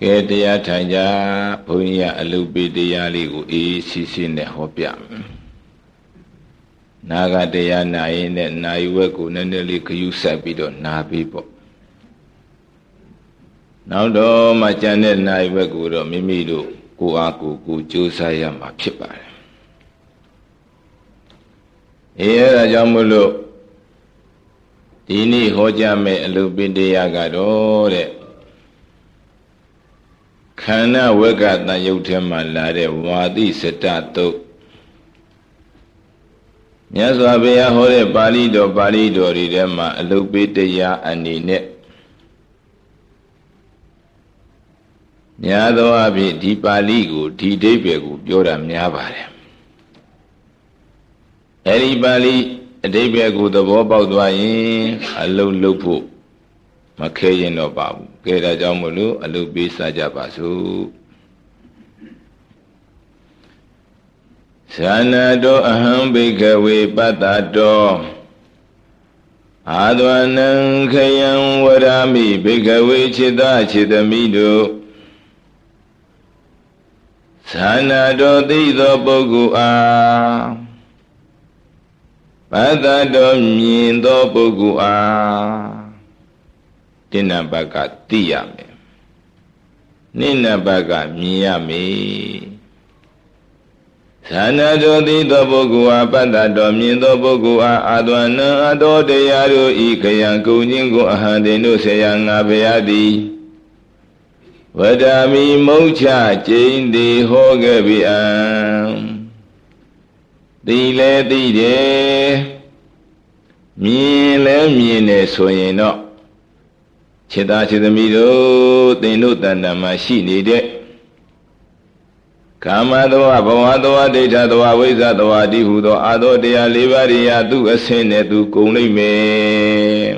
ကဲတရားထိုင်ကြဘုန်းကြီးကအလုပိတရားလေးကိုအေးစီစီနဲ့ဟောပြနာဂတရားနာရင်နဲ့နာယဝက်ကိုနည်းနည်းလေးခယူးဆက်ပြီးတော့နာပြီးပေါ့နောက်တော့မှကျန်တဲ့နာယဝက်ကိုတော့မိမိတို့ကိုအားကိုကိုကြိုးစားရမှာဖြစ်ပါတယ်အေးအဲဒါကြောင့်မို့လို့ဒီနေ့ဟောကြားမယ့်အလုပိတရားကတော့တဲ့ ခန္ဓာဝက်ကတန်ရုပ်ထဲမှာလာတဲ့ဝါတိစတတုတ်မြတ်စွာဘုရားဟောတဲ့ပါဠိတော်ပါဠိတော်တွေထဲမှာအလုပိတရားအနေနဲ့များသောအားဖြင့်ဒီပါဠိကိုဒီဒိဗ္ဗေကိုပြောတာများပါတယ်အဲဒီပါဠိအဓိပ္ပာယ်ကိုသဘောပေါက်သွားရင်အလုံးလုံးဖို့ မခဲရင်တော့ပါဘူးကဲဒါကြောင့်မလို့အလုပ်ပေးစကြပါစို့သာနာတောအဟံဘိကဝေပတ္တတောအာသဝနံခယံဝရမိဘိကဝေจิตจิตမိတို့သာနာတော်သိသောပုဂ္ဂိုလ်အားပတ္တတော်မြင်သောပုဂ္ဂိုလ်အား တိဏဘကသိရမယ်နိဏဘကမြင်ရမယ်သနာတော်သိသောပုဂ္ဂိုလ်အားပတ္တတော်မြင်သောပုဂ္ဂိုလ်အားအာသဝနံအတော်တရားတို့ဤခယံကုညင်းကိုအဟံတင်တို့ဆေယငါဘုရားသည်ဝဒာမိမုတ်ချကျိန်သည်ဟောခဲ့ပြီအံသိလဲသိတယ်မြင်လဲမြင်တယ်ဆိုရင်တော့ ခြေသားခြေသမီးတို့သင်တို့တဏ္ဍာမှာရှိနေတဲ့ကာမသဝဘဝသဝဒိဋ္ဌသဝဝိဇ္ဇသဝတိဟုသော အာသောတရား၄ပါးရိယာသူအစင်းနဲ့သူကုံလိုက်မယ်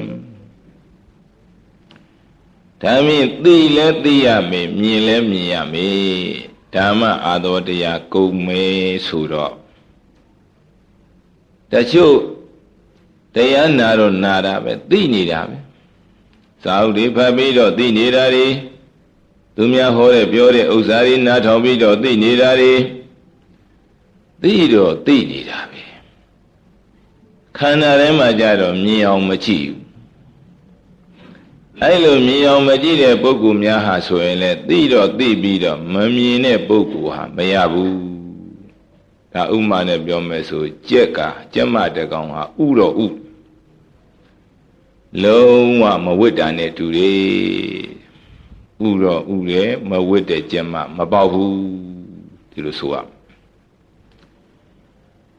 ဒါမြင်သိလဲသိရမယ်မြင်လဲမြင်ရမယ်ဓမ္မအာသောတရားကုံမယ်ဆိုတော့တချို့တရားနာတော့နာတာပဲသိနေတာပဲ စာအုပ်တွေဖတ်ပြီးတော့သိနေတာတွေသူများဟောတဲ့ပြောတဲ့ဥစ္စာတွေနားထောင်ပြီးတော့သိနေတာတွေသိတော့သိနေတာပဲခန္ဓာထဲမှာကြတော့မြင်အောင်မကြည့်ဘူးအဲ့လိုမြင်အောင်မကြည့်တဲ့ပုဂ္ဂိုလ်များဟာဆိုရင်လေသိတော့သိပြီးတော့မမြင်တဲ့ပုဂ္ဂိုလ်ဟာမရဘူးဒါဥမာနဲ့ပြောမယ်ဆိုကြက်ကကြက်မတကောင်ဟာဥတော့ဥ လုံးဝမဝိတ္တာနဲ့တူတယ်ဥတော့ဥတယ်မဝိတ္တဲ့ကျက်မမပေါက်ဘူးဒီလိုဆိုရ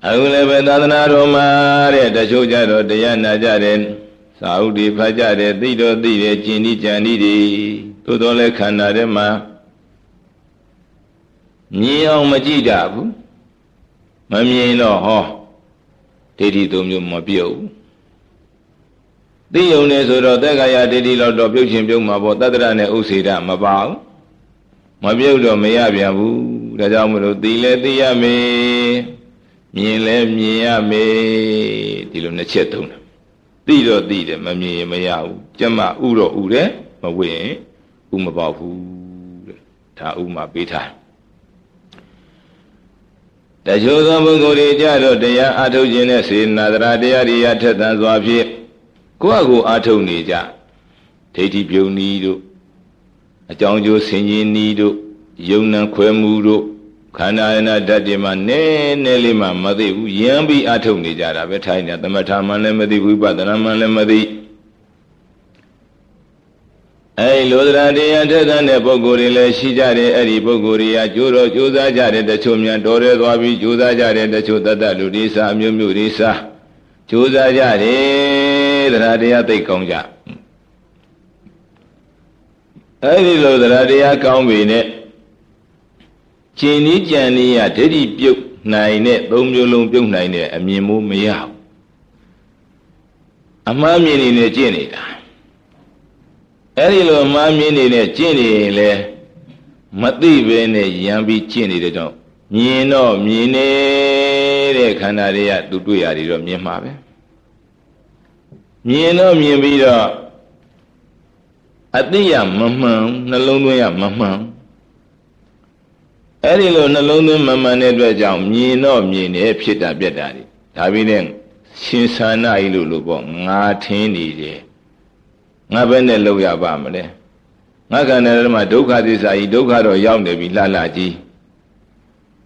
အခုလည်းပဲသာသနာတော်မှာတဲ့တချို့ကြတော့တရားနာကြတယ်သာဥဒီဖတ်ကြတယ်သိတော့သိတယ်ကျင်ဤကြံဤတွေသို့တော်လည်းခန္ဓာထဲမှာမြင်အောင်မကြည့်ကြဘူးမမြင်တော့ဟောဒိဋ္ဌိသုံးမျိုးမပြုတ်ဘူး သိယုံနေဆိုတော့သက်္ကာယဒိဋ္ဌိလောက်တော့ပြုတ်ချင်းပြုတ်မှာပေါ့တတ္တရနဲ့ဥစေဒမပါဘူးမပြုတ်တော့မရပြန်ဘူးဒါကြောင့်မလို့သိလဲသိရမယ်မြင်လဲမြင်ရမယ်ဒီလိုနှစ်ချက်သုံးတယ်သိတော့သိတယ်မမြင်ရင်မရဘူးကျမဥတော့ဥတယ်မဝင့်ဥမပေါဘူးတဲ့ဒါဥမှာပေးထားတချို့သောပုဂ္ဂိုလ်တွေကြတော့တရားအထုတ်ခြင်းနဲ့စေနာတရားတွေရထက်သန်စွာဖြင့် ကိုယ့်အကိုအာထုတ်နေကြဒိဋ္ဌိပြုံနီးတို့အကြောင်းကျိုးဆင်ခြင်နီးတို့ယုံနံခွဲမှုတို့ခန္ဓာယနာဓာတ်တွေမှာနည်းနည်းလေးမှမသိဘူးယံပြီးအာထုတ်နေကြတာပဲထိုင်နေသမထမှလည်းမသိဝိပဿနာမှလည်းမသိအဲလိုသရတရားထက်တဲ့ပုဂ္ဂိုလ်တွေလည်းရှိကြတယ်အဲ့ဒီပုဂ္ဂိုလ်တွေကကြိုးတော့ကြိုးစားကြတယ်တချို့များတော်ရဲသွားပြီးကြိုးစားကြတယ်တချို့တတ်တတ်လူတွေစားအမျိုးမျိုးတွေစားကြိုးစားကြတယ် တရားတရားသိကောင်းကြအဲဒီလိုတရားတရားကောင်းပြီနဲ့ကျင်ဤကြံဤရဒိဋ္ဌိပြုတ်နိုင်တဲ့သုံးမျိုးလုံးပြုတ်နိုင်တဲ့အမြင်မိုးမရဘူးအမှားမြင်နေနဲ့ကျင့်နေတာအဲဒီလိုအမှားမြင်နေနဲ့ကျင့်နေရင်လေမသိပဲနဲ့ရံပြီးကျင့်နေတဲ့ကြောင့်မြင်တော့မြင်နေတဲ့ခန္ဓာတွေကသူတွေ့ရတယ်တော့မြင်မှာပဲ မြင်တော့မြင်ပြီးတော့အတိယမမှန်နှလုံးသွင်းရမမှန်အဲ့ဒီလိုနှလုံးသွင်းမမှန်တဲ့အတွက်ကြောင့်မြင်တော့မြင်တယ်ဖြစ်တာပြက်တာတွေဒါပြီးတဲ့ရှင်သာနာကြီးလို့လို့ပေါ့ငါထင်းနေတယ်ငါဘယ်နဲ့လောက်ရပါမလဲငါကံတဲ့ဓမ္မဒုက္ခသစ္စာကြီးဒုက္ခတော့ရောက်နေပြီလှလှကြီး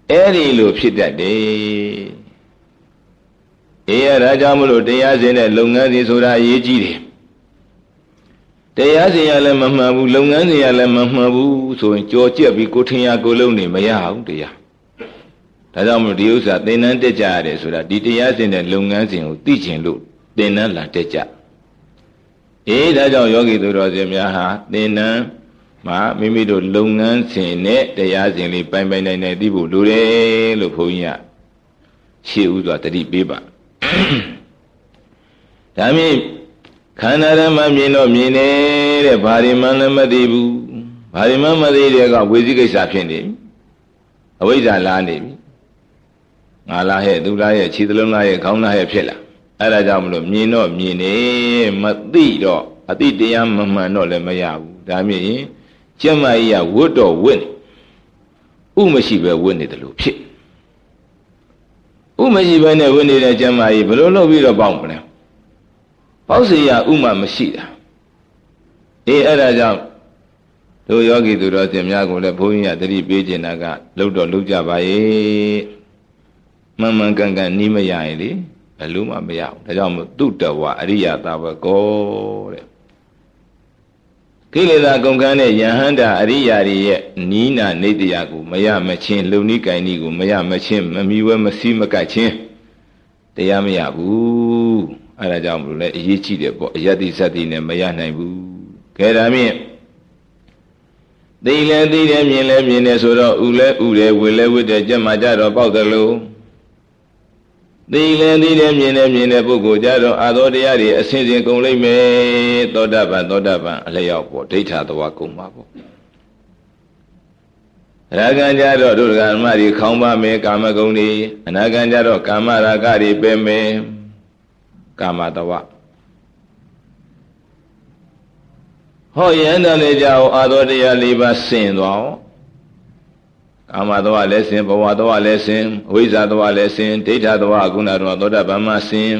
အဲ့ဒီလိုဖြစ်တတ်တယ် အေးရဒါကြောင့်မလို့တရားစင်တဲ့လုပ်ငန်းစဉ်ဆိုတာအရေးကြီးတယ်တရားစင်ရလည်းမမှန်ဘူးလုပ်ငန်းစဉ်ရလည်းမမှန်ဘူးဆိုရင်ကြော်ကြက်ပြီးကိုထင်ရကိုလုံးနေမရဘူးတရားဒါကြောင့်မလို့ဒီဥစ္စာသင်တန်းတက်ကြရတယ်ဆိုတာဒီတရားစင်တဲ့လုပ်ငန်းစဉ်ကိုသိကျင်လို့သင်တန်းလာတက်ကြအေးဒါကြောင့်ယောဂီသူတော်စင်များဟာသင်တန်းမှာမိမိတို့လုပ်ငန်းစဉ်နဲ့တရားစဉ်လေးပိုင်ပိုင်နိုင်နိုင်သိဖို့လိုတယ်လို့ဘုန်းကြီးကရှေ့ဥစွာတတိပေးပါ ဒါမြင်ခန္ဓာရမမြင်တော့မြင်နေတဲ့ဘာတွေမှလည်းမသိဘူးဘာတွေမှမသိတဲ့ကဝေစီကိစ္စဖြစ်နေပြီအဝိဇ္ဇာလာနေပြီငါလာဟဲ့သူလာဟဲ့ခြေသလုံးလာဟဲ့ခေါင်းလာဟဲ့ဖြစ်လာအဲ့ဒါကြောင့်မလို့မြင်တော့မြင်နေမသိတော့အတိတရားမမှန်တော့လည်းမရဘူးဒါမြင်ရင်ကျမကြီးကဝတ်တော်ဝတ်နေဥမရှိပဲဝတ်နေတယ်လို့ဖြစ် ဥမရှိပဲနဲ့ဝတ်နေတဲ့ကျမကြီးဘယ်လိုလုပ်ပြီးတော့ပေါက်မလဲပေါက်စီရဥမမရှိတာအေးအဲ့ဒါကြောင့်တို့ယောဂီသူတော်စင်များကိုလည်းဘုန်းကြီးကတတိပေးခြင်းတာကလှုပ်တော့လှုပ်ကြပါရဲ့မှန်မှန်ကန်ကန်နီးမရရင်လေဘယ်လို့မှမရဘူးဒါကြောင့်မို့တုတဝအရိယသာဝကောတဲ့ ကိလေသာကုန်ကန်းတဲ့ယဟန္တာအရိယာတွေရဲ့နီးနာနေတရားကိုမရမချင်းလုံနီးကင်နီးကိုမရမချင်းမမီဝဲမစည်းမကတ်ချင်းတရားမရဘူးအဲဒါကြောင့်မလို့လဲအရေးကြီးတယ်ပေါ့အယတ္တိစတ္တိနဲ့မရနိုင်ဘူးကဲဒါမြင့်သိလဲသိတယ်မြင်လဲမြင်တယ်ဆိုတော့ဥလဲဥတယ်ဝေလဲဝိတယ်ကြက်မှကြတော့ပေါက်တယ်လို့ သိလဲသိတယ်မြင်တယ်မြင်တဲ့ပုဂ္ဂိုလ်ကြတော့အာသောတရားတွေအစဉ်စဉ်ကုန်လိမ့်မယ်သောတာပန်သောတာပန်အလျောက်ပေါ့ဒိဋ္ဌာသွားကုန်ပါပေါ့ရာဂံကြတော့ဒုရဂမတွေခေါင်းပါမယ်ကာမဂုဏ်တွေအနာဂံကြတော့ကာမရာဂတွေပဲမယ်ကာမတဝဟောယန္တလေကြောင့်အာသောတရား၄ပါးဆင်သွား ကာမတဝလည်းဆင်ဘဝတဝလည်းဆင်အဝိဇ္ဇာတဝလည်းဆင်ဒိဋ္ဌတဝခုနတော့သောတာပမဆင်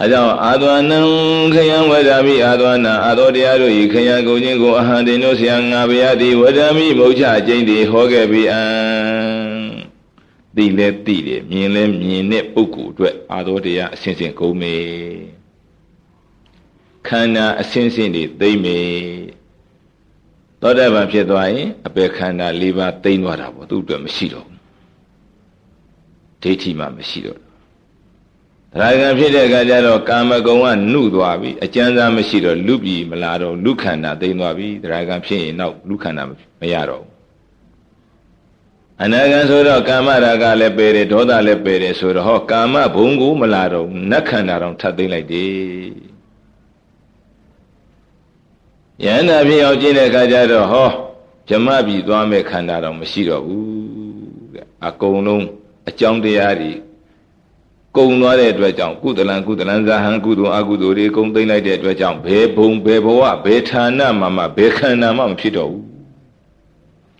အဲကြောင့်အာသောနံခယံဝဒာမိအာသောနာအာသောတရားတို့ဤခယံကုန်ခြင်းကိုအဟံတင်တို့ဆရာငါဗျာတိဝဒာမိမုတ်ချကျိန်တိဟောခဲ့ပြီအံသိလဲသိတယ်မြင်လဲမြင်တဲ့ပုဂ္ဂိုလ်အတွက်အာသောတရားအစဉ်စဉ်ကုန်မေခန္ဓာအစဉ်စဉ်တွေသိမ့်မေ သောတာပန်ဖြစ်သွားရင်အပေခန္ဓာ၄ပါးသိမ့်သွားတာပေါ့သူ့အတွက်မရှိတော့ဘူးဒိဋ္ဌိမှမရှိတော့တရားကံဖြစ်တဲ့အခါကျတော့ကာမဂုဏ်ကနှုသွားပြီအကျဉ်းစားမရှိတော့လူပြီမလာတော့လူခန္ဓာသိမ့်သွားပြီတရားကံဖြစ်ရင်နောက်လူခန္ဓာမရတော့ဘူးအနာဂံဆိုတော့ကာမရာဂလည်းပယ်တယ်ဒေါသလည်းပယ်တယ်ဆိုတော့ဟောကာမဘုံကိုမလာတော့နတ်ခန္ဓာတော့ထပ်သိမ့်လိုက်တယ် ယန္တာဖြစ်အောင်ကျင့်တဲ့အခါကျတော့ဟောဇမပြီသွားမဲ့ခန္ဓာတော့မရှိတော့ဘူးတဲ့အကုန်လုံးအကြောင်းတရားတွေကုံသွားတဲ့အတွက်ကြောင့်ကုသလံကုသလံဇာဟံကုသိုလ်အကုသိုလ်တွေကုံသိမ့်လိုက်တဲ့အတွက်ကြောင့်ဘယ်ဘုံဘယ်ဘဝဘယ်ဌာနမှာမှဘယ်ခန္ဓာမှမဖြစ်တော့ဘူး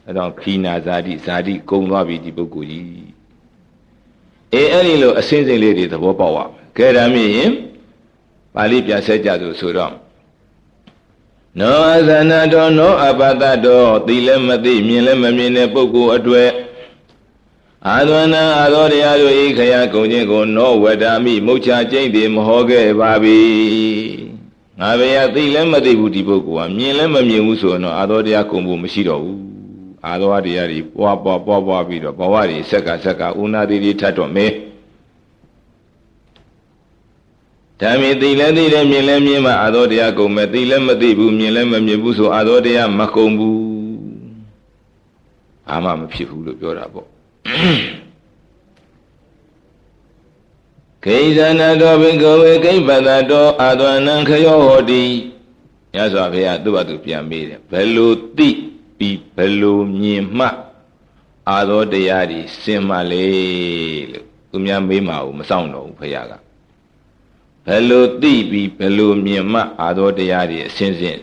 အဲတော့ခီနာဇာတိဇာတိကုံသွားပြီဒီပုဂ္ဂိုလ်ကြီးအေးအဲ့ဒီလိုအစင်းစိမ်လေးတွေသဘောပေါက်ပါမယ်ကဲဒါမြင်ရင်ပါဠိပြဆက်ကြဆိုဆိုတော့ နောအသနာတော်နောအပတတော်သိလည်းမသိမြင်လည်းမမြင်တဲ့ပုဂ္ဂိုလ်အတွေ့အာသဝနာအာသောတရားတို့ဤခရကုန်ခြင်းကိုနောဝဒာမိမုတ်ချကျိမ့်သည်မဟောခဲ့ပါပြီငါဘေယသိလည်းမသိဘူးဒီပုဂ္ဂိုလ်ကမြင်လည်းမမြင်ဘူးဆိုတော့အာသောတရားကုန်ဖို့မရှိတော့ဘူးအာသောတရားတွေပွားပွားပွားပွားပြီးတော့ဘဝတွေဆက်ကဆက်ကဥနာတိတွေထတ်တော့မေး ဓမ္မိသိလည်းသိတယ်မြင်လည်းမြင်မှအာသောတရားကုန်မယ်သိလည်းမသိဘူးမြင်လည်းမမြင်ဘူးဆိုအာသောတရားမကုန်ဘူးအာမမဖြစ်ဘူးလို့ပြောတာပေါ့ကိဇာနာတောဘိကဝေကိပတတောအာသဝနံခယောဟောတိညစွာဘုရားသူ့ဘာသူပြန်မေးတယ်ဘယ်လိုသိပြီးဘယ်လိုမြင်မှအာသောတရားတွေစင်မှလေလို့သူများမေးမှာကိုမဆောင်တော့ဘူးဘုရားက ဘယ်လိုသိပြီးဘယ်လိုမြင်မှအာသောတရားတွေအစဉ်စဉ်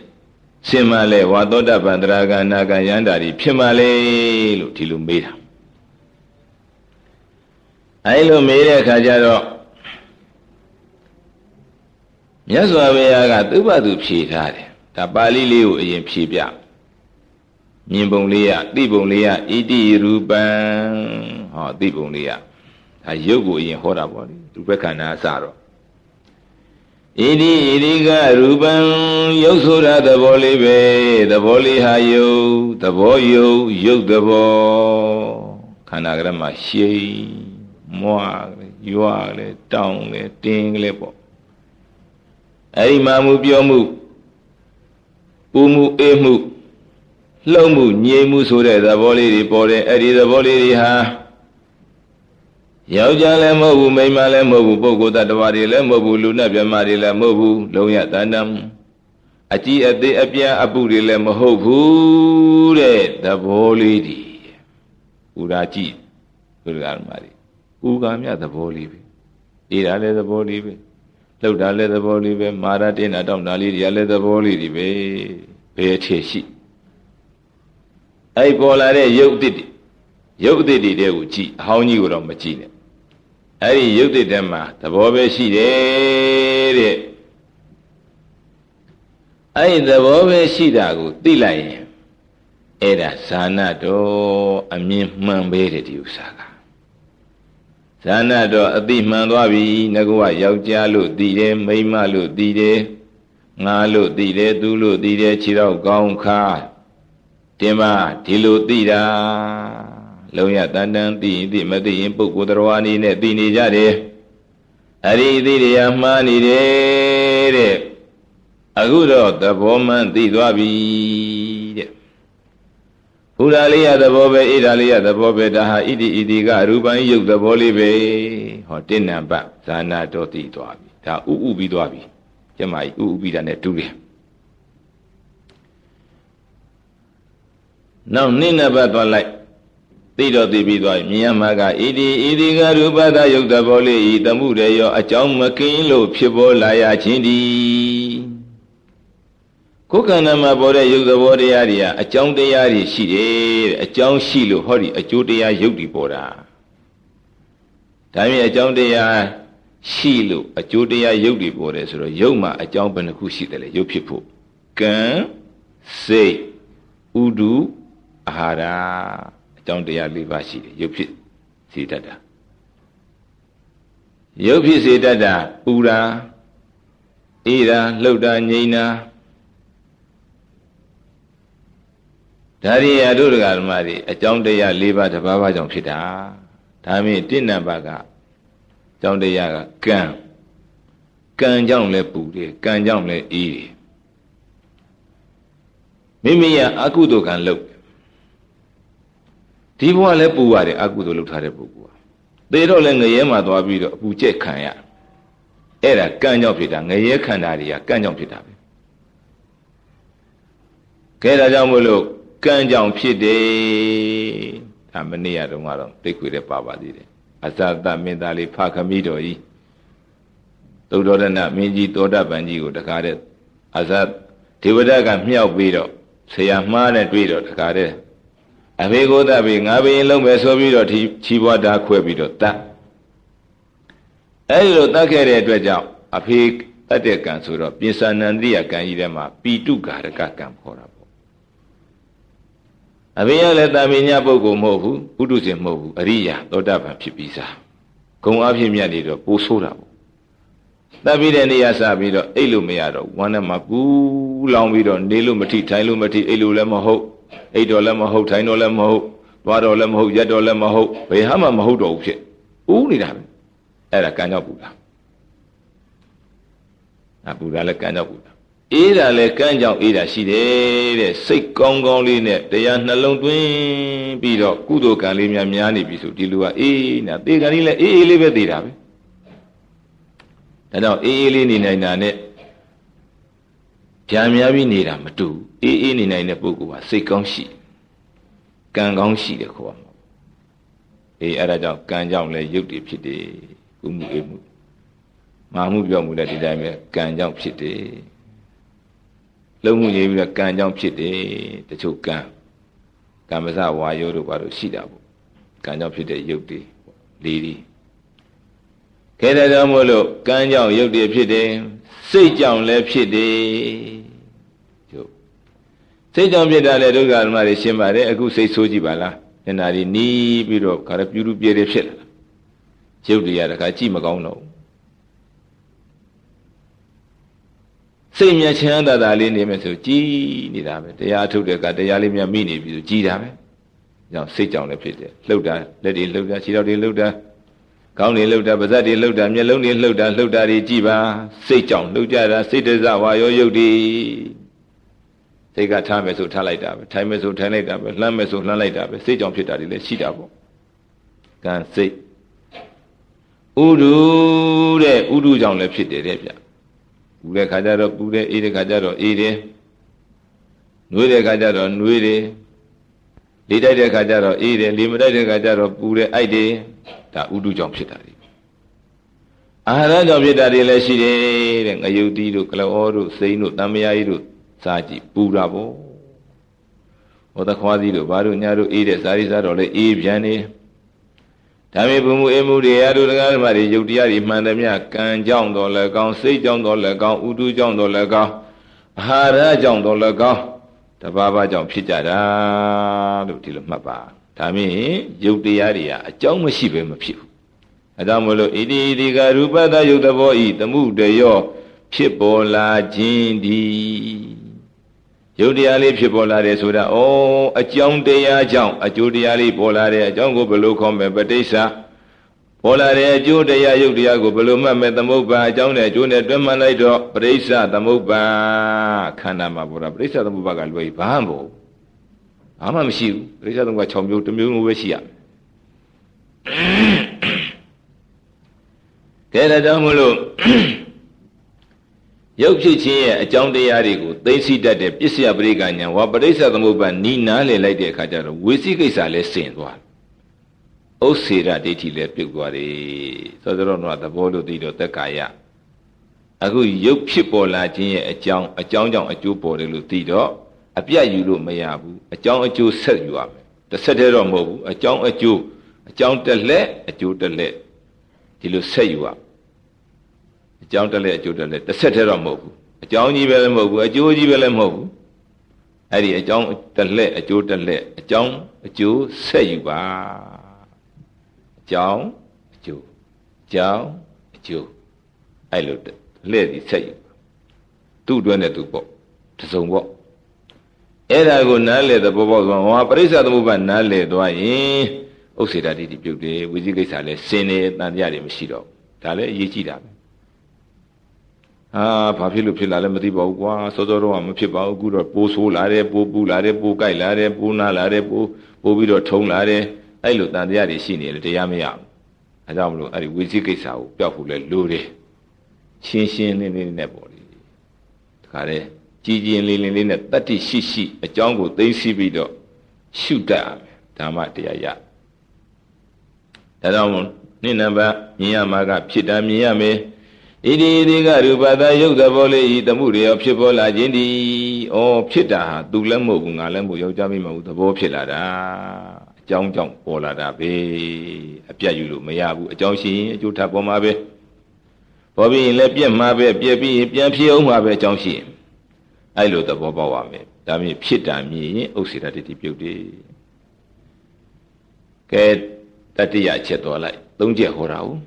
စင်မလဲဝါသောတပန္တရာကနာကယန္တာရီဖြစ်မလဲလို့ဒီလိုမေးတာအဲလိုမေးတဲ့အခါကျတော့မြတ်စွာဘုရားကသူ့ဘာသူဖြေထားတယ်ဒါပါဠိလေးကိုအရင်ဖြေပြမြင်ပုံလေးရသိပုံလေးရဣတိရူပံဟောသိပုံလေးရဒါရုပ်ကိုအရင်ဟောတာပေါ့လေသူဘက်ခန္ဓာအစတော့ ဣတိဣတိကရူပံရုပ်ဆိုတာသဘောလေးပဲသဘောလေးဟာယုတ်သဘောယုတ်ယုတ်သဘောခန္ဓာကရမရှိမွားလေရွာလေတောင်းလေတင်းလေပေါ့အဲ့ဒီမှာမှုပြောမှုပူမှုအေးမှုလှုပ်မှုညင်မှုဆိုတဲ့သဘောလေးတွေပေါ်တယ်အဲ့ဒီသဘောလေးတွေဟာ ယောက်ျားလည်းမဟုတ်ဘူးမိန်းမလည်းမဟုတ်ဘူးပုဂ္ဂိုလ်တ attva တွေလည်းမဟုတ်ဘူးလူနဲ့မြမတွေလည်းမဟုတ်ဘူးလုံးရတန်တမ်းအကြည့်အသေးအပြားအပုတွေလည်းမဟုတ်ဘူးတဲ့သဘောလေးတွေဥရာကြည့်သူကဓမ္မတွေဥကာမြသဘောလေးပဲအေးတာလည်းသဘောလေးပဲလှုပ်တာလည်းသဘောလေးပဲမာရတင်းတာတောင်းတာလေးတွေကလည်းသဘောလေးတွေပဲဘယ်အခြေရှိအဲ့ပေါ်လာတဲ့ရုပ်အစ်စ်ရုပ်အစ်စ်တွေကိုကြည့်အဟောင်းကြီးကိုတော့မကြည့်နဲ့ အဲ့ဒီရုပ်တည်တဲ့မှာသဘောပဲရှိတယ်တဲ့အဲ့ဒီသဘောပဲရှိတာကိုသိလိုက်ရင်အဲ့ဒါဇာနာတော်အမြင်မှန်ပဲတဲ့ဒီဥစ္စာကဇာနာတော်အတိမှန်သွားပြီငကောယောက်ျားလို့သိတယ်မိန်းမလို့သိတယ်ငါလို့သိတယ်သူလို့သိတယ်ခြေတော့ကောင်းခါတင်မဒီလိုသိတာ လုံးရတန်တန်သိရင်သိမသိရင်ပုဂ္ဂိုလ်တော်အနေနဲ့သိနေကြတယ်အဲ့ဒီသိတရားမှားနေတယ်တဲ့အခုတော့သဘောမှန်သိသွားပြီတဲ့ဘုရားလေးရသဘောပဲဣဒာလေးရသဘောပဲဒါဟာဣတိဣတိကရူပံယုတ်သဘောလေးပဲဟောတိဏ္ဏပဇာနာတော်သိသွားပြီဒါဥဥပြီးသွားပြီကျမကြီးဥဥပြီးတာနဲ့တူတယ်နောက်နိနဘသွားလိုက် သိတော့သိပြီးသွားမြင်ရမှာကဣတိဣတိကရူပသယုတ်တဘောလေးဤတမှုရေရော အကြောင်းမကင်းလို့ဖြစ်ပေါ်လာရခြင်းဒီကိုယ်ကံနာမှာပေါ်တဲ့ယုတ်သဘောတရားတွေကအကြောင်းတရားတွေရှိတယ်တဲ့အကြောင်းရှိလို့ဟောဒီအကျိုးတရားယုတ်ဒီပေါ်တာဒါမြင်အကြောင်းတရားရှိလို့အကျိုးတရားယုတ်ဒီပေါ်တယ်ဆိုတော့ယုတ်မှာအကြောင်းဘယ်နှခုရှိတယ်လဲယုတ်ဖြစ်ဖို့ကံစိတ်ဥဒုအာဟာရ ကြောင်းတရား၄ပါးရှိတယ်ရုပ်ဖြစ်စေတတ်တာရုပ်ဖြစ်စေတတ်တာပူတာအေးတာလှုပ်တာငြိမ်တာဒါရီယာတို့ဓမ္မတွေအကြောင်းတရား၄ပါးတစ်ပါးပါးကြောင့်ဖြစ်တာဒါမြင်တိဏ္ဏပါကအကြောင်းတရားကကံကံကြောင့်လည်းပူတယ်ကံကြောင့်လည်းအေးတယ်မိမိရအကုသိုလ်ကံလုပ် ဒီဘဝလည်းပူရတယ်အကုသိုလ်လုပ်ထားတဲ့ပုဂ္ဂိုလ်ကသေတော့လည်းငရဲမှာသွားပြီးတော့အပူကျက်ခံရအဲ့ဒါကံကြောင့်ဖြစ်တာငရဲခန္ဓာတွေကကံကြောင့်ဖြစ်တာပဲကဲဒါကြောင့်မို့လို့ကံကြောင့်ဖြစ်တယ်ဒါမနေ့ရတုန်းကတော့သိခွေတဲ့ပါပါသေးတယ်အဇတမင်းသားလေးဖခမိတော်ကြီးသုဒ္ဓရဏမင်းကြီးသောတပန်ကြီးကိုတခါတဲ့အဇဒေဝဒကမြောက်ပြီးတော့ဆရာမှားနဲ့တွေ့တော့တခါတဲ့ အဖေကိုတတ်ပြီးငါဘယင်လုံးပဲဆိုပြီးတော့ဒီချီးပွားတာခွဲပြီးတော့တတ်အဲဒီလိုတတ်ခဲ့တဲ့အတွက်ကြောင့်အဖေတတ်တဲ့ကံဆိုတော့ပိဿာနန္တိယကံကြီးထဲမှာပိတုကာရကကံခေါ်တာပေါ့အဖေကလည်းတာမင်ညာပုဂ္ဂိုလ်မဟုတ်ဘူးဥဒုရှင်မဟုတ်ဘူးအရိယာသောတာပန်ဖြစ်ပြီးသားဂုံအဖြစ်မြတ်နေတော့ပိုးဆိုးတာပေါ့တတ်ပြီးတဲ့နေရာစပြီးတော့အိတ်လို့မရတော့ဝမ်းထဲမှာပူလောင်ပြီးတော့နေလို့မထိထိုင်လို့မထိအိတ်လို့လည်းမဟုတ် အိတ်တော်လည်းမဟုတ်ထိုင်တော်လည်းမဟုတ်သွားတော်လည်းမဟုတ်ရက်တော်လည်းမဟုတ်ဘယ်ဟာမှမဟုတ်တော့ဘူးဖြစ်ဥနေတာပဲအဲ့ဒါကံကြောင့်ပူတာအပူတာလည်းကံကြောင့်ပူတာအေးတာလည်းကံကြောင့်အေးတာရှိတယ်တဲ့စိတ်ကောင်းကောင်းလေးနဲ့တရားနှလုံးသွင်းပြီးတော့ကုသိုလ်ကံလေးများများနေပြီဆိုဒီလူကအေးနေတာသေကံလေးလည်းအေးအေးလေးပဲသေတာပဲဒါကြောင့်အေးအေးလေးနေနိုင်တာနဲ့ ကြံများပြီးနေတာမတူအေးအေးနေနိုင်တဲ့ပုဂ္ဂိုလ်ဟာစိတ်ကောင်းရှိကံကောင်းရှိတယ်ခေါ်မှာအေးအဲ့ဒါကြောင့်ကံကြောင့်လည်းရုပ်တည်ဖြစ်တယ်ကုမှုအေးမှုမာမှုပြောမှုလည်းဒီတိုင်းပဲကံကြောင့်ဖြစ်တယ်လုံးမှုကြီးပြီးတော့ကံကြောင့်ဖြစ်တယ်တချို့ကံကမ္မစဝါယောတို့ဘာလို့ရှိတာပေါ့ကံကြောင့်ဖြစ်တဲ့ရုပ်တွေလေးတွေခဲတဲ့ကြောင့်မို့လို့ကံကြောင့်ရုပ်တွေဖြစ်တယ်စိတ်ကြောင့်လည်းဖြစ်တယ်ကျုပ် စိတ်ကြောင့်ဖြစ်တာလေဒုက္ခဓမ္မတွေရှင်းပါတယ်အခုစိတ်ဆိုးကြည့်ပါလားညနာတွေနီးပြီးတော့ခါရပြူးပြူးပြည့်ပြည့်ဖြစ်လာရုပ်တွေကတခါကြည့်မကောင်းတော့ဘူးစိတ်မြချမ်းသာသာလေးနေမယ်ဆိုကြည်နေတာပဲတရားထုတ်တဲ့ကတရားလေးမြတ်မိနေပြီဆိုကြည်တာပဲကြောင့်စိတ်ကြောင့်လည်းဖြစ်တယ်လှုပ်တာလက်တွေလှုပ်တာခြေထောက်တွေလှုပ်တာခေါင်းတွေလှုပ်တာပါးစပ်တွေလှုပ်တာမျက်လုံးတွေလှုပ်တာလှုပ်တာတွေကြည်ပါစိတ်ကြောင့်လှုပ်ကြတာစိတ်တစဝါရောယုတ်ဒီ စိတ်ကထားမယ်ဆိုထားလိုက်တာပဲထိုင်မယ်ဆိုထိုင်လိုက်တာပဲလှမ်းမယ်ဆိုလှမ်းလိုက်တာပဲစိတ်ကြောင့်ဖြစ်တာတွေလည်းရှိတာပေါ့ကံစိတ်ဥဒုတဲ့ဥဒုကြောင့်လည်းဖြစ်တယ်တဲ့ဗျပူတဲ့ခါကျတော့ပူတယ်အေးတဲ့ခါကျတော့အေးတယ်နှွေးတဲ့ခါကျတော့နှွေးတယ်လေတိုက်တဲ့ခါကျတော့အေးတယ်လေမတိုက်တဲ့ခါကျတော့ပူတယ်အိုက်တယ်ဒါဥဒုကြောင့်ဖြစ်တာတွေအာဟာရကြောင့်ဖြစ်တာတွေလည်းရှိတယ်တဲ့ငရုတ်တီးတို့ကလောတို့စိမ့်တို့တမယာကြီးတို့ စားကြည့်ပူတာပေါ့ဟောသခွားသီးတို့ဘာတို့ညာတို့အေးတဲ့စားရီစားတော့လေအေးပြန်နေဒါပေဘုံမူအေမှုတွေအရုတရားဓမ္မတွေယုတ်တရားတွေမှန်တယ်မြကံကြောင့်တော်လည်းကောင်းစိတ်ကြောင့်တော်လည်းကောင်းဥတုကြောင့်တော်လည်းကောင်းအာဟာရကြောင့်တော်လည်းကောင်းတဘာဘာကြောင့်ဖြစ်ကြတာလို့ဒီလိုမှတ်ပါဒါမင်းယုတ်တရားတွေကအကြောင်းမရှိဘဲမဖြစ်ဘူးအဲဒါမို့လို့ဣတိဣတိကရူပတယုတ်တဘောဤသမှုတယောဖြစ်ပေါ်လာခြင်းသည် ရုပ်တရားလေးဖြစ်ပေါ်လာတယ်ဆိုတာဩအကြောင်းတရားကြောင့်အကျိုးတရားလေးပေါ်လာတယ်အကြောင်းကိုဘယ်လိုခေါ်မလဲပဋိစ္စပေါ်လာတဲ့အကျိုးတရားရုပ်တရားကိုဘယ်လိုမှတ်မဲ့သမုပ္ပါအကြောင်းနဲ့အကျိုးနဲ့တွဲမှန်လိုက်တော့ပဋိစ္စသမုပ္ပါခန္ဓာမှာပေါ်တာပဋိစ္စသမုပ္ပါကလွယ်ဘာမှမဟုတ်ဘာမှမရှိဘူးပဋိစ္စသမုပ္ပါ6မျိုးတစ်မျိုးမျိုးပဲရှိရကဲဒါကြောင့်မလို့ ရုပ်ဖြစ်ခြင်းရဲ့အကြောင်းတရားတွေကိုသိသိတတ်တဲ့ပစ္စယပရိက္ခညာဝါပရိစ္ဆသမုပ္ပါနီးနားလည်လိုက်တဲ့အခါကျတော့ဝေစီကိစ္စလည်းဆင်သွားဥစ္စေရဒိဋ္ဌိလည်းပြုတ်သွားတယ်သောသောတော့သဘောလို့သိတော့သက်ကာယအခုရုပ်ဖြစ်ပေါ်လာခြင်းရဲ့အကြောင်းအကြောင်းကြောင့်အကျိုးပေါ်တယ်လို့သိတော့အပြတ်ယူလို့မရဘူးအကြောင်းအကျိုးဆက်ယူရမယ်တစ်ဆက်တည်းတော့မဟုတ်ဘူးအကြောင်းအကျိုးအကြောင်းတစ်လက်အကျိုးတစ်လက်ဒီလိုဆက်ယူရ အကြောင်းတက်လက်အကျိုးတက်လက်တစ်ဆက်တည်းတော့မဟုတ်ဘူးအကြောင်းကြီးပဲလည်းမဟုတ်ဘူးအကျိုးကြီးပဲလည်းမဟုတ်ဘူးအဲ့ဒီအကြောင်းတက်လက်အကျိုးတက်လက်အကြောင်းအကျိုးဆက်ယူပါအကြောင်းအကျိုးအကြောင်းအကျိုးအဲ့လိုလက်ဒီဆက်ယူပါသူ့အတွင်းနဲ့သူပေါ့တစုံပေါ့အဲ့ဒါကိုနားလေတဲ့ဘောပေါက်သွားဟောပရိစ္ဆသမုပ္ပါနားလေသွားရင်ဥစ္စေတတိတိပြုတ်တယ်ဝိဇိကိစ္စလည်းစင်နေတန်တရားတွေမရှိတော့ဒါလည်းအရေးကြီးတာပဲ အာဘာဖြစ်လို့ဖြစ်လာလဲမသိပါဘူးကွာစောစောတော့မဖြစ်ပါဘူးအခုတော့ပိုးဆိုးလာတယ်ပိုးပူလာတယ်ပိုးကြိုက်လာတယ်ပိုးနာလာတယ်ပိုးပိုးပြီးတော့ထုံလာတယ်အဲ့လိုတန်တရားတွေရှိနေတယ်တရားမရဘူးအဲကြောင့်မလို့အဲ့ဒီဝိသိကိစ္စကိုပျောက်ဖို့လဲလိုတယ်ရှင်းရှင်းလင်းလင်းနဲ့ပေါ့လေတခါလေကြည်ကြည်လင်းလင်းလေးနဲ့တတ္တိရှိရှိအကြောင်းကိုသိသိပြီးတော့ရှုတတ်ရမယ်ဓမ္မတရားရဒါကြောင့်နိနံပါမြင်ရမှာကဖြစ်တာမြင်ရမယ် ဣတိဣတိကရူပတာယုတ်သဘောလေးဤသမှုတွေရောဖြစ်ပေါ်လာခြင်းဒီဩဖြစ်တာဟာသူလည်းမဟုတ်ဘူးငါလည်းမဟုတ်ယောက်ျားမိမဟုတ်သဘောဖြစ်လာတာအကြောင်းကြောင့်ပေါ်လာတာပဲအပြတ်ယူလို့မရဘူးအကြောင်းရှိရင်အကျိုးထပ်ပေါ်မှာပဲပေါ်ပြီးရင်လည်းပြက်မှာပဲပြက်ပြီးရင်ပြန်ဖြစ်အောင်မှာပဲအကြောင်းရှိရင်အဲ့လိုသဘောပေါက်ပါမယ်ဒါမြင်ဖြစ်တာမြင်ရင်ဥစ္စေတတိပြုတ်တယ်ကဲတတိယချက်တော်လိုက်သုံးချက်ဟောတာဟုတ်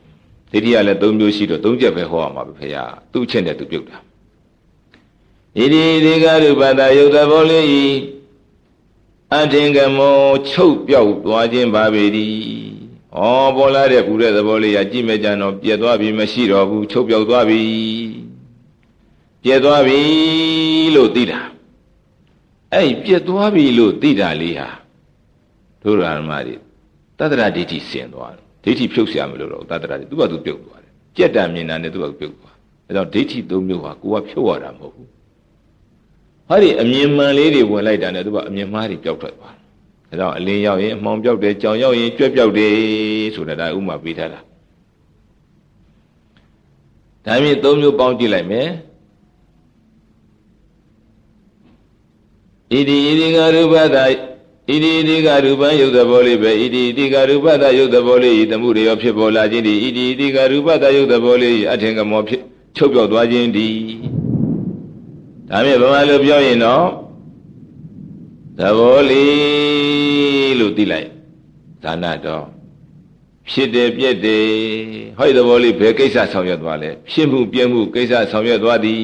ဒိဋ္ဌိကလည်း၃မျိုးရှိတော့၃ချက်ပဲဟောရမှာပဲဖေဟာသူ့အချက်နဲ့သူပြုတ်တာဣတိဒီကရုပတာယုတ်တဘောလေးဤအထင်ကမောချုပ်ပြောက်သွားခြင်းပါပေသည်။ဩပေါ်လာတဲ့ပူတဲ့သဘောလေးကကြည့်မဲ့ကြတော့ပြက်သွားပြီမရှိတော့ဘူးချုပ်ပြောက်သွားပြီ။ပြက်သွားပြီလို့သိတာ။အဲ့ပြက်သွားပြီလို့သိတာလေးဟာတို့ရမတွေတတ္တရဒိဋ္ဌိဆင်သွားတယ် ဒိဋ္ဌိဖြုတ်ဆရာမလို့တော့သတ္တရာသူကသူပြုတ်သွားတယ်ကြက်တံမြင်တာနဲ့သူကသူပြုတ်သွားအဲကြောင့်ဒိဋ္ဌိသုံးမျိုးဟာကိုကဖြုတ်ရတာမဟုတ်ဘူးဟာဒီအမြင်မှန်လေးတွေဝင်လိုက်တာနဲ့သူကအမြင်မှားတွေပျောက်ထွက်သွားတယ်အဲကြောင့်အလင်းရောက်ရင်အမှောင်ပျောက်တယ်ကြောင်ရောက်ရင်ကြွက်ပျောက်တယ်ဆိုတာဒါဥမာပေးထားတာဒါမြင်သုံးမျိုးပေါင်းကြည့်လိုက်မယ်ဣတိဣတိကရူပသာ ဣတိဣတိကရူပယုတ်သဘောလေးပဲဣတိဣတိကရူပတယုတ်သဘောလေးဤသမှုတွေရောဖြစ်ပေါ်လာခြင်းဒီဣတိဣတိကရူပတယုတ်သဘောလေးအထင်ကမောဖြစ်ချုပ်ပြောက်သွားခြင်းဒီဒါမြဲဗမာလိုပြောရင်တော့သဘောလေးလို့သိလိုက်ဒါနတော့ဖြစ်တယ်ပြက်တယ်ဟောဒီသဘောလေးဘယ်ကိစ္စဆောင်ရွက်သွားလဲဖြစ်မှုပြက်မှုကိစ္စဆောင်ရွက်သွားသည်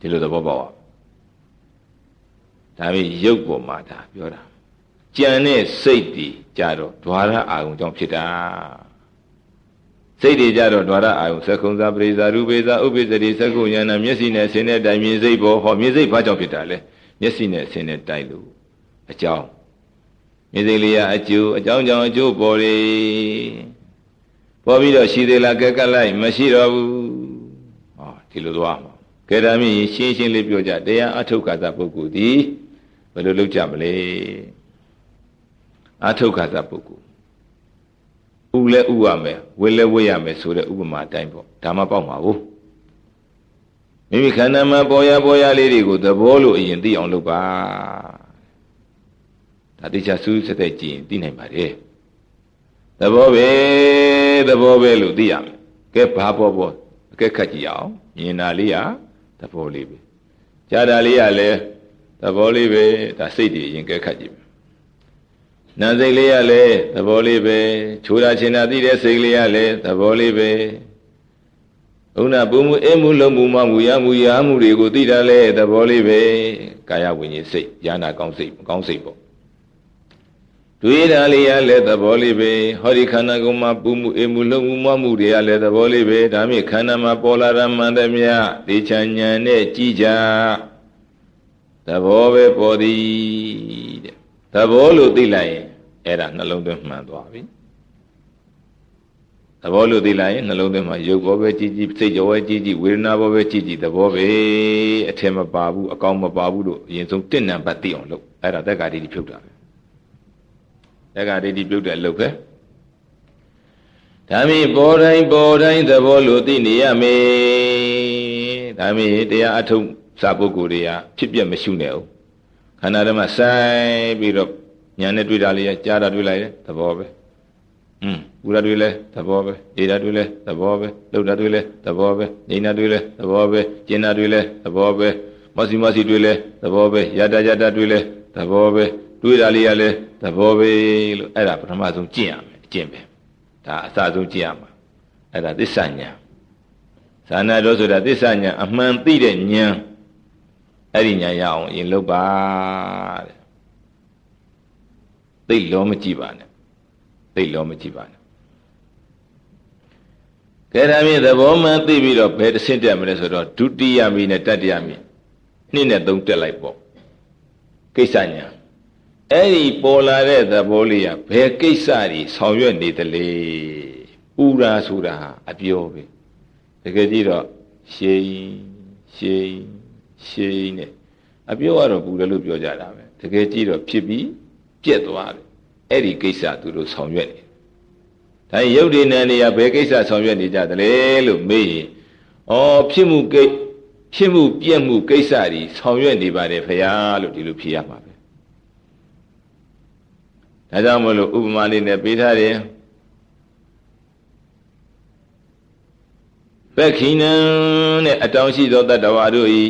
ဒီလိုသဘောပေါက်အောင် ဒါပေရုပ်ပေါ်မှာဒါပြောတာကြံတဲ့စိတ်တွေကြတော့ဓွာရအာယုံကြောင့်ဖြစ်တာစိတ်တွေကြတော့ဓွာရအာယုံသက္ကုံသာပရိဇာရူပေဇာဥပိသတိသက္ကုံယနာမျက်စိနဲ့ဆင်းတဲ့တိုင်မြင်စိတ်ပေါ်ဟောမြင်စိတ်ဘာကြောင့်ဖြစ်တာလဲမျက်စိနဲ့ဆင်းတဲ့တိုင်လို့အကြောင်းမြင်စိတ်လေးရအကျိုးအကြောင်းကြောင့်အကျိုးပေါ်လေပေါ်ပြီးတော့ရှိသေးလားကဲကက်လိုက်မရှိတော့ဘူးဟောဒီလိုသွားမှာ ကဲဒါမြင်ရှင်းရှင်းလေးပြောကြတရားအထုတ်ခါသပုဂ္ဂိုလ်ဒီဘယ်လိုလုပ်ကြမလဲအထုတ်ခါသပုဂ္ဂိုလ်ဥလဲဥရမယ်ဝေလဲဝေရမယ်ဆိုတဲ့ဥပမာအတိုင်းပေါ့ဒါမှပေါက်မှာဘူးမိမိခန္ဓာမှာပေါ်ရပေါ်ရလေးတွေကိုသဘောလို့အရင်သိအောင်လုပ်ပါဒါတိကျစူးစတဲ့ကြည့်ရင်သိနိုင်ပါတယ်သဘောပဲသဘောပဲလို့သိရမယ်ကဲဘာပေါ်ပေါ်အကဲခတ်ကြည့်အောင်မြင်တာလေးက သဘောလေးပဲကြားတာလေးကလည်းသဘောလေးပဲဒါစိတ်တွေရင်ကဲခတ်ကြည့်နာစိတ်လေးကလည်းသဘောလေးပဲချိုးတာချင်တာသိတဲ့စိတ်လေးကလည်းသဘောလေးပဲဥနာပူမှုအေးမှုလုံးမှုမမှုရမှုရမှုတွေကိုသိတာလဲသဘောလေးပဲကာယဝိညာဉ်စိတ်ဉာဏကောင်းစိတ်ကောင်းစိတ်ပေါ့ တွေ့တာလေးရလဲသဘောလေးပဲဟောဒီခန္ဓာကိုယ်မှာပူမှုအေးမှုလုံးမှုမမှုတွေကလည်းသဘောလေးပဲဒါမြင့်ခန္ဓာမှာပေါ်လာတာမှန်တယ်မြတ်ဒေချာဉာဏ်နဲ့ကြည်ကြသဘောပဲပေါ်သည်တဲ့သဘောလို့သိလိုက်ရင်အဲ့ဒါနှလုံးသွင်းမှန်သွားပြီသဘောလို့သိလိုက်ရင်နှလုံးသွင်းမှာရုပ်ဘောပဲကြည်ကြည်စိတ်ကြောပဲကြည်ကြည်ဝေဒနာဘောပဲကြည်ကြည်သဘောပဲအထင်မပါဘူးအကောင်းမပါဘူးလို့အရင်ဆုံးတင့်နံပါတ်သိအောင်လုပ်အဲ့ဒါတက္ကတိဖြုတ်တာပဲ တက္ကတိပြုတ်တဲ့အလုပ်ပဲဒါမီပေါ်တိုင်းပေါ်တိုင်းသဘောလို့သိနေရမယ်ဒါမီတရားအထုံးစာပုဂ္ဂိုလ်တွေကဖြစ်ပြမရှုနဲ့ဦးခန္ဓာဓမ္မဆိုင်ပြီးတော့ညာနဲ့တွေ့တာလေးကြားတာတွေ့လိုက်တယ်သဘောပဲอืมပူရတွေ့လဲသဘောပဲဒေတာတွေ့လဲသဘောပဲလှုပ်တာတွေ့လဲသဘောပဲငိညာတွေ့လဲသဘောပဲကျင်တာတွေ့လဲသဘောပဲမစီမစီတွေ့လဲသဘောပဲယတာယတာတွေ့လဲသဘောပဲ တွေးတာလေးကလည်းသဘောပဲလို့အဲ့ဒါပထမဆုံးကျင့်ရမယ်အကျင့်ပဲဒါအစဆုံးကျင့်ရမှာအဲ့ဒါသစ္စာညာသာနာတော်ဆိုတာသစ္စာညာအမှန်သိတဲ့ညာအဲ့ဒီညာရအောင်အရင်လုပ်ပါတဲ့သိလောမကြည့်ပါနဲ့သိလောမကြည့်ပါနဲ့ကဲဒါမြင့်သဘောမှန်သိပြီးတော့ဘယ်တစ်ဆင့်တက်မလဲဆိုတော့ဒုတိယမိနဲ့တတိယမိနှစ်နဲ့သုံးတက်လိုက်ပေါ့ကိစ္စညာ အဲ့ဒီပေါ်လာတဲ့သဘောလေးကဘယ်ကိစ္စတွေဆောင်ရွက်နေသလဲပူရာဆိုတာအပြောပဲတကယ်ကြည့်တော့ရှေးရှေးရှေးနဲ့အပြောကတော့ပူတယ်လို့ပြောကြတာပဲတကယ်ကြည့်တော့ဖြစ်ပြီးပြက်သွားတယ်အဲ့ဒီကိစ္စသူတို့ဆောင်ရွက်နေဒါရုပ်ဒီနံနေရဘယ်ကိစ္စဆောင်ရွက်နေကြသလဲလို့မေးရင်ဩဖြစ်မှုကိဖြစ်မှုပြက်မှုကိစ္စတွေဆောင်ရွက်နေပါတယ်ဖရာလို့ဒီလိုဖြေရမှာပဲ ဒါကြောင့်မလို့ဥပမာလေးနဲ့ပေးထားတယ်ပက္ခိနံတဲ့အတောင်ရှိသောတတ္တဝါတို့ဤ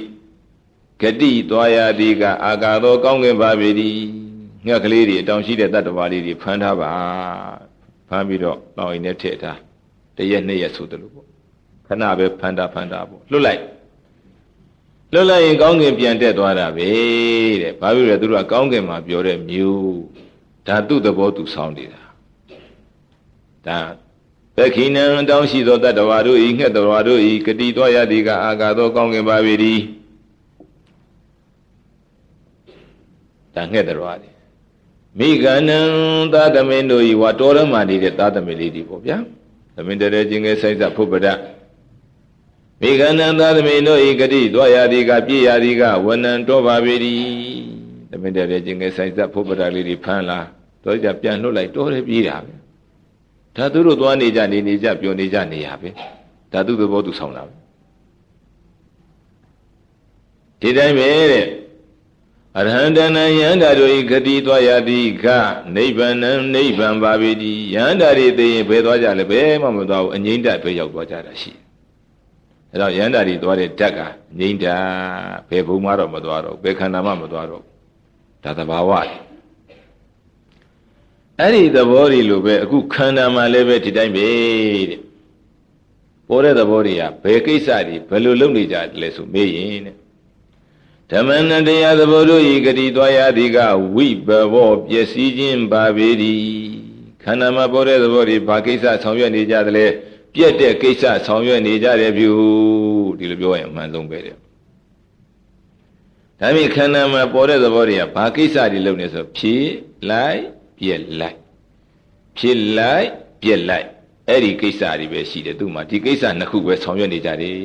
ဂတိသွားရသည်ကအာကာသောကောင်းကင်ပါပေသည်ငှက်ကလေးတွေအတောင်ရှိတဲ့တတ္တဝါလေးတွေဖမ်းထားပါဖမ်းပြီးတော့လောင်အိမ်နဲ့ထည့်ထားတရက်နှစ်ရက်ဆိုတယ်လို့ပေါ့ခဏပဲဖမ်းတာဖမ်းတာပေါ့လွတ်လိုက်လွတ်လိုက်ရင်ကောင်းကင်ပြန်တက်သွားတာပဲတဲ့ဘာဖြစ်လဲသူတို့ကကောင်းကင်မှာပြောတဲ့မျိုး ဒါသူ့သဘောသူဆောင်းနေတာဒါပက္ခိနံတောင်းရှိသောတတ္တဝါတို့ဤငှက်တော်ဝါတို့ဤဂတိတော်ရသည်ကအာဃာသောကောင်းကင်ပါပေ၏ဒါငှက်တော်ဝါသည်မိဂန္နံသာသမင်းတို့ဤဝါတော်ရမနေတဲ့သာသမီလေးဒီပေါ့ဗျာသမင်းတရေချင်းငယ်ဆိုင်စဖုပ္ပဒမိဂန္နံသာသမင်းတို့ဤဂတိတော်ရသည်ကပြည့်ရသည်ကဝနံတော်ပါပေ၏သ မင်းတဲ့တဲ့ချင်းငယ်ဆိုင်သက်ဖို့ပဒါလေးတွေဖမ်းလာတော့ကြပြန်လွတ်လိုက်တော့တယ်ပြေးတာပဲဒါသူတို့သွားနေကြနေနေကြပြောနေကြနေရပဲဒါသူသဘောသူဆောင်တာပဲဒီတိုင်းပဲတဲ့အရဟံတဏယန္တာတို့ဤဂတိသွားရသည်ကနိဗ္ဗာန်နိဗ္ဗာန်ပါပြီဒီယန္တာတွေသိရင်ဘယ်သွားကြလဲဘယ်မှမသွားဘူးအငိမ့်တက်ပဲရောက်သွားကြတာရှိအဲတော့ယန္တာတွေသွားတဲ့ဓာတ်ကငိမ့်တာဘယ်ဘုံမှတော့မသွားတော့ဘယ်ခန္ဓာမှမသွားတော့ ဒါသဘာဝလေအဲ့ဒီသဘောတွေလိုပဲအခုခန္ဓာမှာလည်းပဲဒီတိုင်းပဲတဲ့ပေါ်တဲ့သဘောတွေကဘယ်ကိစ္စတွေဘယ်လိုလုပ်နေကြလဲဆိုမေးရင်တဲ့ဓမ္မနတရားသဘောတို့ဤဂတိသွားရသည်ကဝိဘဘောပျက်စီးခြင်းပါပေသည်ခန္ဓာမှာပေါ်တဲ့သဘောတွေဘာကိစ္စဆောင်ရွက်နေကြသလဲပြက်တဲ့ကိစ္စဆောင်ရွက်နေကြတယ်ပြုဒီလိုပြောရင်အမှန်ဆုံးပဲတဲ့ ဒါမြင်ခန္ဓာမှာပေါ်တဲ့သဘောတွေကဘာကိစ္စတွေလုပ်နေဆိုဖြည့်လိုက်ပြက်လိုက်ဖြစ်လိုက်ပြက်လိုက်အဲ့ဒီကိစ္စတွေပဲရှိတယ်သူ့မှာဒီကိစ္စနှစ်ခုပဲဆောင်ရွက်နေကြတယ်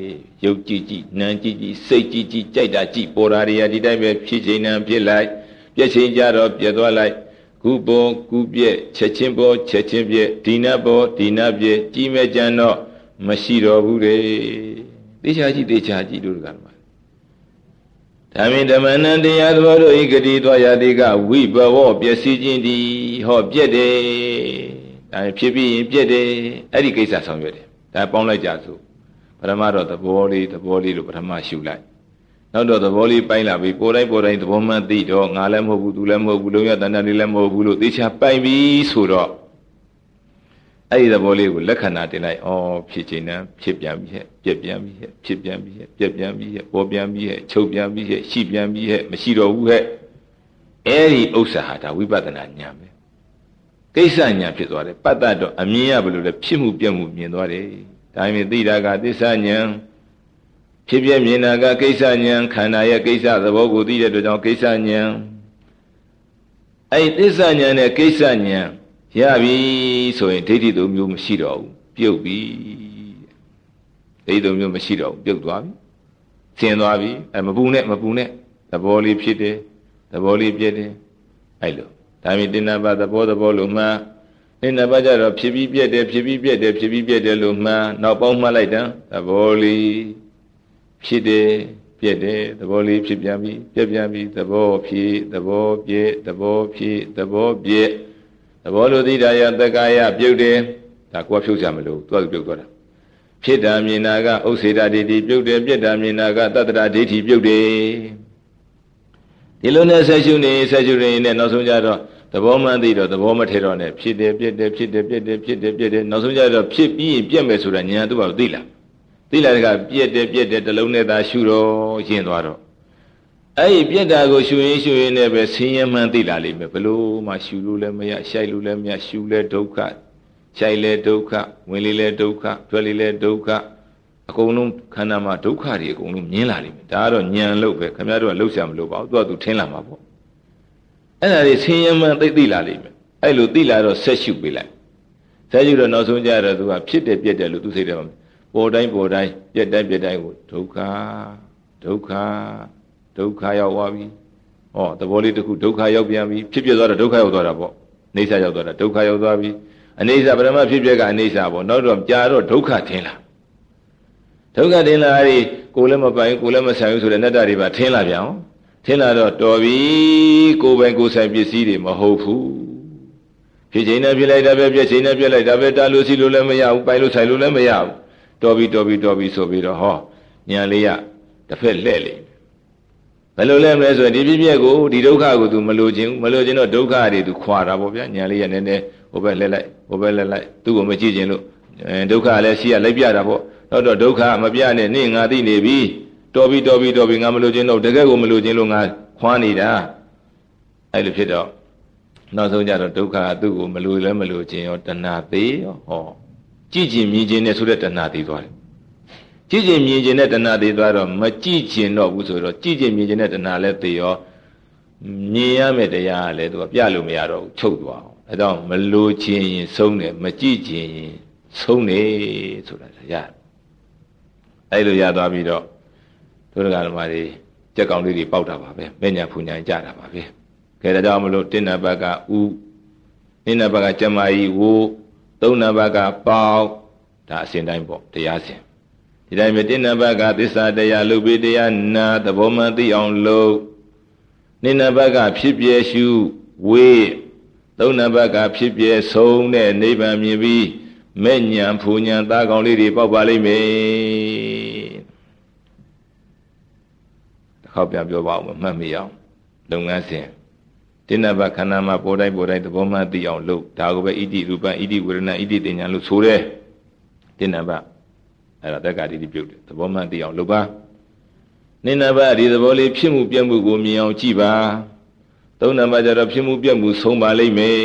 ရုပ်ကြည့်ကြည့်နာမ်ကြည့်ကြည့်စိတ်ကြည့်ကြည့်ကြိုက်တာကြည့်ပေါ်တာတွေကဒီတိုင်းပဲဖြစ်ချိန်နှံဖြစ်လိုက်ပြက်ချိန်ကြတော့ပြက်သွားလိုက်ခုပေါ်ခုပြက်ချက်ချင်းပေါ်ချက်ချင်းပြက်ဒီနာပေါ်ဒီနာပြက်ကြီးမဲ့ကြံတော့မရှိတော့ဘူးလေတေချာကြည့်တေချာကြည့်တို့ကမှာ ဓမ္မဓမ္မနံတရားသဘောတို့ဤဂတိသွားရတိကဝိဘဝပျက်စီးခြင်းဒီဟောပြက်တယ်ဒါဖြစ်ပြီးရင်ပြက်တယ်အဲ့ဒီကိစ္စဆောင်ရွက်တယ်ဒါပေါင်းလိုက်ကြစို့ပထမတော့သဘောလေးသဘောလေးလို့ပထမရှုလိုက်နောက်တော့သဘောလေးပိုင်းလာပြီးကိုယ်တိုင်းကိုယ်တိုင်းသဘောမှန်သိတော့ငါလည်းမဟုတ်ဘူးသူလည်းမဟုတ်ဘူးလုံးရတန်တန်လေးလည်းမဟုတ်ဘူးလို့သေချာပိုင်ပြီးဆိုတော့ အဲ့ဒီသဘောလေးကိုလက္ခဏာတင်လိုက်ဩဖြစ်ခြင်းနဲ့ဖြစ်ပြန်ပြီဟဲ့ပြက်ပြန်ပြီဟဲ့ဖြစ်ပြန်ပြီဟဲ့ပြက်ပြန်ပြီဟဲ့ပေါ်ပြန်ပြီဟဲ့ချုပ်ပြန်ပြီဟဲ့ရှိပြန်ပြီဟဲ့မရှိတော့ဘူးဟဲ့အဲ့ဒီဥစ္စာဟာဒါဝိပဿနာဉာဏ်ပဲကိစ္စဉာဏ်ဖြစ်သွားတယ်ပတ္တတော့အမြင်ရဘလို့လဲဖြစ်မှုပြက်မှုမြင်သွားတယ်ဒါပေမဲ့သိတာကသစ္စာဉာဏ်ဖြစ်ပြမြင်တာကကိစ္စဉာဏ်ခန္ဓာရဲ့ကိစ္စသဘောကိုသိတဲ့အတွက်ကြောင့်ကိစ္စဉာဏ်အဲ့ဒီသစ္စာဉာဏ်နဲ့ကိစ္စဉာဏ် ရပြီဆိုရင်ဒိဋ္ဌိသုံးမျိုးမရှိတော့ဘူးပြုတ်ပြီဒိဋ္ဌိသုံးမျိုးမရှိတော့ဘူးပြုတ်သွားပြီဆင်းသွားပြီအဲမပူနဲ့မပူနဲ့သဘောလေးဖြစ်တယ်သဘောလေးပြည့်တယ်အဲ့လိုဒါမြင်တင်နာပါသဘောသဘောလို့မှန်းတင်နာပါကြတော့ဖြစ်ပြီးပြည့်တယ်ဖြစ်ပြီးပြည့်တယ်ဖြစ်ပြီးပြည့်တယ်လို့မှန်းနောက်ပေါင်းမှတ်လိုက်တယ်သဘောလေးဖြစ်တယ်ပြည့်တယ်သဘောလေးဖြစ်ပြန်ပြီပြည့်ပြန်ပြီသဘောဖြစ်သဘောပြည့်သဘောဖြစ်သဘောပြည့်သ ဘောလိုသိတာယတက္ကာယပြုတ်တယ်ဒါကိုယ်ဖြုတ်ကြမလို့သူကပြုတ်သွားတာဖြစ်တာမြင်တာကဥစ္စေတာဒိဋ္ဌိပြုတ်တယ်ပြစ်တာမြင်တာကတတ္တရာဒိဋ္ဌိပြုတ်တယ်ဒီလိုနဲ့ဆက်ရှုနေဆက်ရှုနေနဲ့နောက်ဆုံးကြတော့သဘောမှန်သိတော့သဘောမထဲတော့နဲ့ဖြစ်တယ်ပြစ်တယ်ဖြစ်တယ်ပြစ်တယ်ဖြစ်တယ်ပြစ်တယ်နောက်ဆုံးကြတော့ဖြစ်ပြီးရင်ပြက်မယ်ဆိုတာညာသူ့ဘာသိလားသိလာတဲ့ကပြက်တယ်ပြက်တယ်တလုံးနဲ့သာရှုတော့ရှင်းသွားတော့ အဲ့ဒီပြက်တာကိုရှူရင်ရှူရင်လည်းပဲဆင်းရဲမှန်းသိလာလိမ့်မယ်ဘလို့မှရှူလို့လည်းမရရှိုက်လို့လည်းမရရှူလဲဒုက္ခရှိုက်လဲဒုက္ခဝင်လေလဲဒုက္ခထွက်လေလဲဒုက္ခအကုန်လုံးခန္ဓာမှာဒုက္ခတွေအကုန်လုံးမြင်လာလိမ့်မယ်ဒါကတော့ညံလို့ပဲခင်ဗျားတို့ကလှုပ်ရှားမလို့ပါဘူးသူကသူထင်းလာမှာပေါ့အဲ့ဒါတွေဆင်းရဲမှန်းသိသိလာလိမ့်မယ်အဲ့လိုသိလာတော့ဆက်ရှုပေးလိုက်ဆက်ရှုတော့နောက်ဆုံးကြတော့သူကဖြစ်တယ်ပြက်တယ်လို့သူစိတ်ထဲမှာပေါ်တိုင်းပေါ်တိုင်းပြက်တိုင်းပြက်တိုင်းကိုဒုက္ခဒုက္ခ ဒုက္ခရောက်သွားပြီဟောသဘောလေးတစ်ခုဒုက္ခရောက်ပြန်ပြီဖြစ်ပြသွားတာဒုက္ခရောက်သွားတာပေါ့အိဋ္ဌရောက်သွားတာဒုက္ခရောက်သွားပြီအိဋ္ဌပရမဖြစ်ပြကအိဋ္ဌပေါ့နောက်တော့ကြာတော့ဒုက္ခထင်လာဒုက္ခထင်လာအဲ့ဒီကိုယ်လည်းမပိုင်ကိုယ်လည်းမဆိုင်ဘူးဆိုတဲ့နတ္တတွေပါထင်လာပြန်အောင်ထင်လာတော့တော်ပြီကိုယ်ပိုင်ကိုယ်ဆိုင်ပစ္စည်းတွေမဟုတ်ဘူးဖြစ်ချိန်နဲ့ပြလိုက်တာပဲပြည့်ချိန်နဲ့ပြလိုက်တာပဲတာလို့စီလို့လည်းမရဘူးပိုင်လို့ဆိုင်လို့လည်းမရဘူးတော်ပြီတော်ပြီတော်ပြီဆိုပြီးတော့ဟောညာလေးရတစ်ဖက်လှဲ့လေ ဘယ်လိုလဲမလဲဆိုရင်ဒီပြည့်ပြည့်ကိုဒီဒုက္ခကိုသူမလိုချင်ဘူးမလိုချင်တော့ဒုက္ခတွေသူခွာတာပေါ့ဗျာညာလေးရနည်းနည်းဟိုဘက်လှဲလိုက်ဟိုဘက်လှဲလိုက်သူ့ကိုမကြည့်ချင်လို့အဲဒုက္ခလည်းရှိရလိုက်ပြတာပေါ့တော့တော့ဒုက္ခမပြနဲ့နေငါသိနေပြီတော်ပြီတော်ပြီတော်ပြီငါမလိုချင်တော့တကယ်ကိုမလိုချင်လို့ငါခွာနေတာအဲ့လိုဖြစ်တော့နောက်ဆုံးကြတော့ဒုက္ခကသူ့ကိုမလိုလည်းမလိုချင်ရောတဏှာသေးရောဟောကြည့်ချင်မြင်ချင်နဲ့ဆိုတဲ့တဏှာသေးသွားတယ် ကြည့်ကျင်မြင်ကျင်တဲ့တဏှာတွေသွားတော့မကြည့်ကျင်တော့ဘူးဆိုတော့ကြည့်ကျင်မြင်ကျင်တဲ့တဏှာလည်းသိရောမြင်ရမယ့်တရားလည်းသူကပြလို့မရတော့ဘူးချုပ်သွားအောင်အဲတော့မလိုချင်ရင်ဆုံးတယ်မကြည့်ကျင်ရင်ဆုံးတယ်ဆိုတာရတယ်အဲလိုရသွားပြီးတော့ဒုရကဓမ္မတွေကြက်ကောင်လေးတွေပေါက်တာပါပဲမဲ့ညာဖူညာကြတာပါပဲခဲဒါကြောင့်မလို့တင်းနံပါတ်ကဥတင်းနံပါတ်ကကျမကြီးဝသုံးနံပါတ်ကပေါက်ဒါအစဉ်တိုင်းပေါ့တရားစဉ် ဒီတိုင်းပဲတင်းနံပါတ်ကသစ္စာတရားလူပိတရားနာသဘောမှန်သိအောင်လုပ်နိနံပါတ်ကဖြစ်ပြရှုဝေးသုံးနံပါတ်ကဖြစ်ပြဆုံးတဲ့နိဗ္ဗာန်မြင်ပြီးမဲ့ညာဖူညာသားကောင်းလေးတွေပေါက်ပါလိမ့်မယ်တစ်ခေါက်ပြန်ပြောပါဦးမှတ်မိအောင်လုပ်ငန်းစဉ်တင်းနံပါတ်ခန္ဓာမှာပေါ်တိုင်းပေါ်တိုင်းသဘောမှန်သိအောင်လုပ်ဒါကိုပဲဣတိရူပဣတိဝေဒနာဣတိတင်ညာလို့ဆိုတယ်တင်းနံပါတ် အဲ့ဒါတက္ကတိပြုတ်တယ်သဘောမှန်သိအောင်လုပ်ပါနိနဘဒီသဘောလေးဖြစ်မှုပြက်မှုကိုမြင်အောင်ကြည့်ပါသုံးနံပါတ်ကျတော့ဖြစ်မှုပြက်မှုဆုံးပါလိမ့်မယ်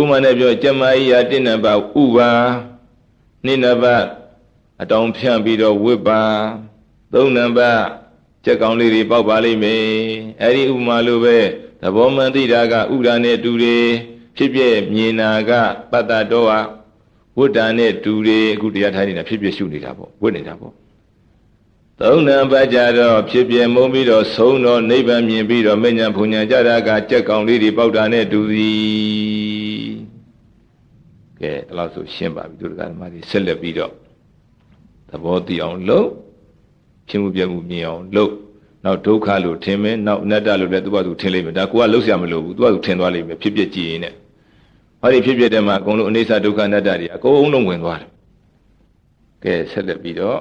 ဥမာနဲ့ပြောကျမကြီးယာတင်းနံပါတ်ဥပါနိနဘအတောင်ဖြန့်ပြီးတော့ဝစ်ပါသုံးနံပါတ်ကြက်ကောင်လေးတွေပေါက်ပါလိမ့်မယ်အဲ့ဒီဥမာလိုပဲသဘောမှန်သိတာကဥဒာနဲ့တူတယ်ဖြစ်ပြမြင်နာကပတ္တတော်ဟာ ဝိတ္တာနဲ့တူတယ်အခုတရားထိုင်နေတာဖြစ်ဖြစ်ရှုနေတာပေါ့ဝိတ်နေတာပေါ့သုံးနံပါတ်ကြတော့ဖြစ်ပြမုံပြီးတော့ဆုံးတော့နိဗ္ဗာန်မြင်ပြီးတော့မဉ္ဇဉ်ဘုံညာကြတာကကြက်ကောင်လေးတွေပေါက်တာနဲ့တူသည်ကဲအဲ့လောက်ဆိုရှင်းပါပြီသူတို့ကဓမ္မတွေဆက်လက်ပြီးတော့သဘောတည်အောင်လုပ်ဖြစ်မှုပြမှုမြင်အောင်လုပ်နောက်ဒုက္ခလို့ထင်မယ်နောက်အနတ္တလို့လည်းသူ့ဘာသူထင်လိမ့်မယ်ဒါကိုကလှုပ်ရှားမလို့ဘူးသူ့ဘာသူထင်သွားလိမ့်မယ်ဖြစ်ဖြစ်ကြည့်ရင်နဲ့ ဟောဒီဖြစ်ဖြစ်တဲ့မှာအကုန်လုံးအနိစ္စဒုက္ခအနတ္တတွေအကုန်လုံးဝင်သွားတယ်ကဲဆက်လက်ပြီးတော့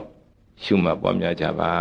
ရှုမှတ်ပွားများကြပါ